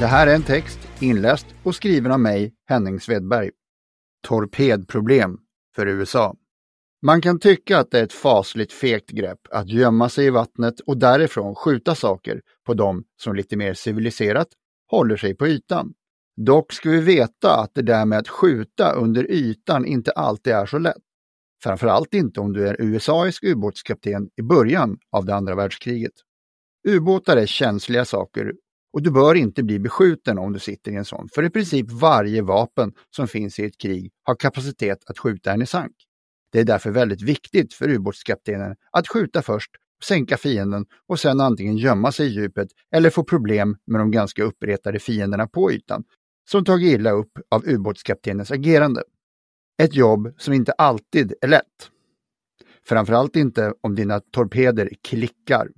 Det här är en text inläst och skriven av mig, Henning Svedberg. Torpedproblem för USA. Man kan tycka att det är ett fasligt fegt grepp att gömma sig i vattnet och därifrån skjuta saker på dem som lite mer civiliserat håller sig på ytan. Dock ska vi veta att det där med att skjuta under ytan inte alltid är så lätt. Framförallt inte om du är USAisk ubåtskapten i början av det andra världskriget. Ubåtar är känsliga saker och du bör inte bli beskjuten om du sitter i en sån, för i princip varje vapen som finns i ett krig har kapacitet att skjuta en i sank. Det är därför väldigt viktigt för ubåtskaptenen att skjuta först, sänka fienden och sedan antingen gömma sig i djupet eller få problem med de ganska uppretade fienderna på ytan, som tagit illa upp av ubåtskaptenens agerande. Ett jobb som inte alltid är lätt. Framförallt inte om dina torpeder klickar.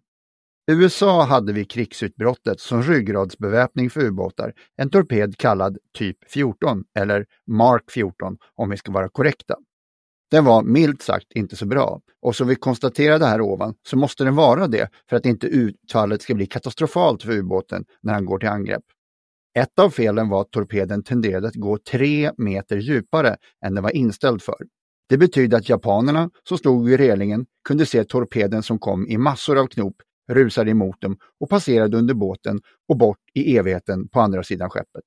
USA hade vid krigsutbrottet som ryggradsbeväpning för ubåtar en torped kallad Typ 14 eller Mark 14 om vi ska vara korrekta. Den var milt sagt inte så bra och som vi konstaterade här ovan så måste den vara det för att inte utfallet ska bli katastrofalt för ubåten när han går till angrepp. Ett av felen var att torpeden tenderade att gå tre meter djupare än den var inställd för. Det betydde att japanerna som stod vid relingen kunde se torpeden som kom i massor av knop rusade emot dem och passerade under båten och bort i evigheten på andra sidan skeppet.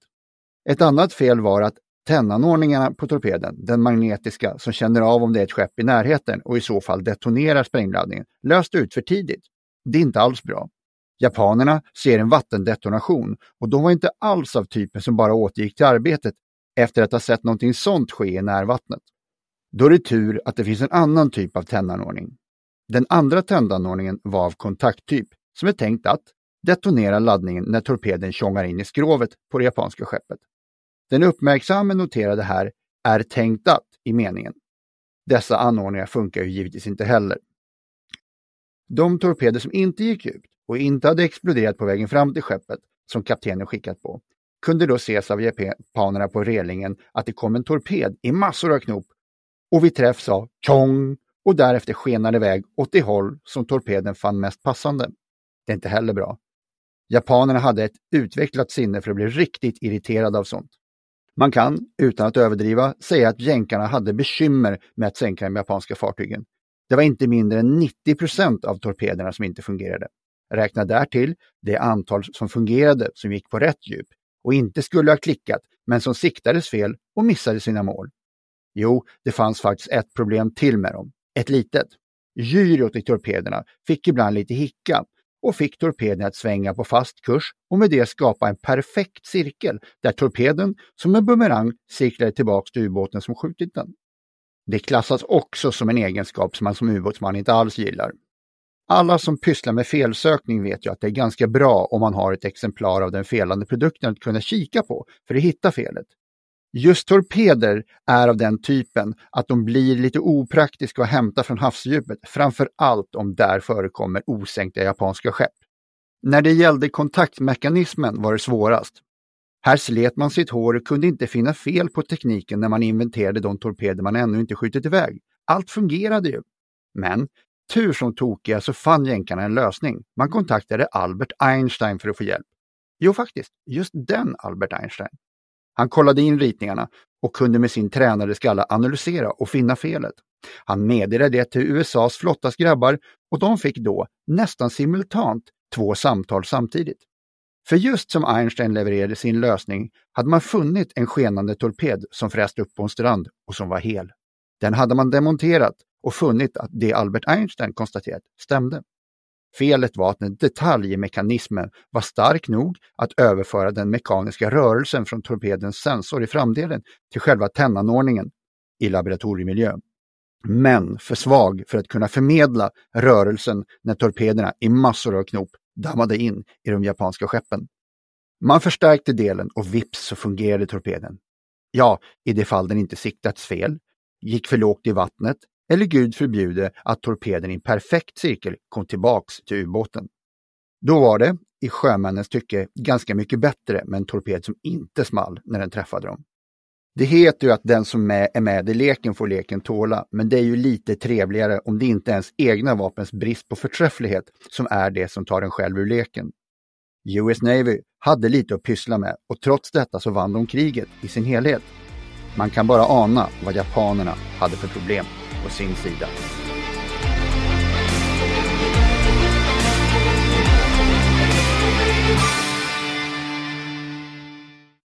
Ett annat fel var att Tennanordningarna på torpeden, den magnetiska som känner av om det är ett skepp i närheten och i så fall detonerar sprängladdningen, löste ut för tidigt. Det är inte alls bra. Japanerna ser en vattendetonation och de var inte alls av typen som bara återgick till arbetet efter att ha sett någonting sånt ske i närvattnet. Då är det tur att det finns en annan typ av tändanordning. Den andra tändanordningen var av kontakttyp som är tänkt att detonera laddningen när torpeden tjongar in i skrovet på det japanska skeppet. Den uppmärksamme noterade här är tänkt att i meningen. Dessa anordningar funkar ju givetvis inte heller. De torpeder som inte gick ut och inte hade exploderat på vägen fram till skeppet som kaptenen skickat på kunde då ses av japanerna på relingen att det kom en torped i massor av knop och vid träff sa tjong och därefter skenade iväg åt det håll som torpeden fann mest passande. Det är inte heller bra. Japanerna hade ett utvecklat sinne för att bli riktigt irriterade av sånt. Man kan, utan att överdriva, säga att jänkarna hade bekymmer med att sänka de japanska fartygen. Det var inte mindre än 90 procent av torpederna som inte fungerade. Räkna därtill det antal som fungerade som gick på rätt djup och inte skulle ha klickat men som siktades fel och missade sina mål. Jo, det fanns faktiskt ett problem till med dem. Ett litet. Gyrot i torpederna fick ibland lite hicka och fick torpeden att svänga på fast kurs och med det skapa en perfekt cirkel där torpeden som en bumerang cirklade tillbaks till ubåten som skjutit den. Det klassas också som en egenskap som man som ubåtsman inte alls gillar. Alla som pysslar med felsökning vet ju att det är ganska bra om man har ett exemplar av den felande produkten att kunna kika på för att hitta felet. Just torpeder är av den typen att de blir lite opraktiska att hämta från havsdjupet, framför allt om där förekommer osänkta japanska skepp. När det gällde kontaktmekanismen var det svårast. Här slet man sitt hår och kunde inte finna fel på tekniken när man inventerade de torpeder man ännu inte skjutit iväg. Allt fungerade ju. Men tur som tokiga så fann jänkarna en lösning. Man kontaktade Albert Einstein för att få hjälp. Jo, faktiskt, just den Albert Einstein. Han kollade in ritningarna och kunde med sin tränade skalla analysera och finna felet. Han meddelade det till USAs flottas grabbar och de fick då, nästan simultant, två samtal samtidigt. För just som Einstein levererade sin lösning hade man funnit en skenande torped som fräst upp på en strand och som var hel. Den hade man demonterat och funnit att det Albert Einstein konstaterat stämde. Felet var att en detaljmekanismen var stark nog att överföra den mekaniska rörelsen från torpedens sensor i framdelen till själva tennanordningen i laboratoriemiljö. Men för svag för att kunna förmedla rörelsen när torpederna i massor av knop dammade in i de japanska skeppen. Man förstärkte delen och vips så fungerade torpeden. Ja, i det fall den inte siktats fel, gick för lågt i vattnet eller gud förbjude att torpeden i en perfekt cirkel kom tillbaks till ubåten. Då var det, i sjömännens tycke, ganska mycket bättre med en torped som inte small när den träffade dem. Det heter ju att den som är med i leken får leken tåla, men det är ju lite trevligare om det inte är ens egna vapens brist på förträfflighet som är det som tar en själv ur leken. US Navy hade lite att pyssla med och trots detta så vann de kriget i sin helhet. Man kan bara ana vad japanerna hade för problem på sin sida.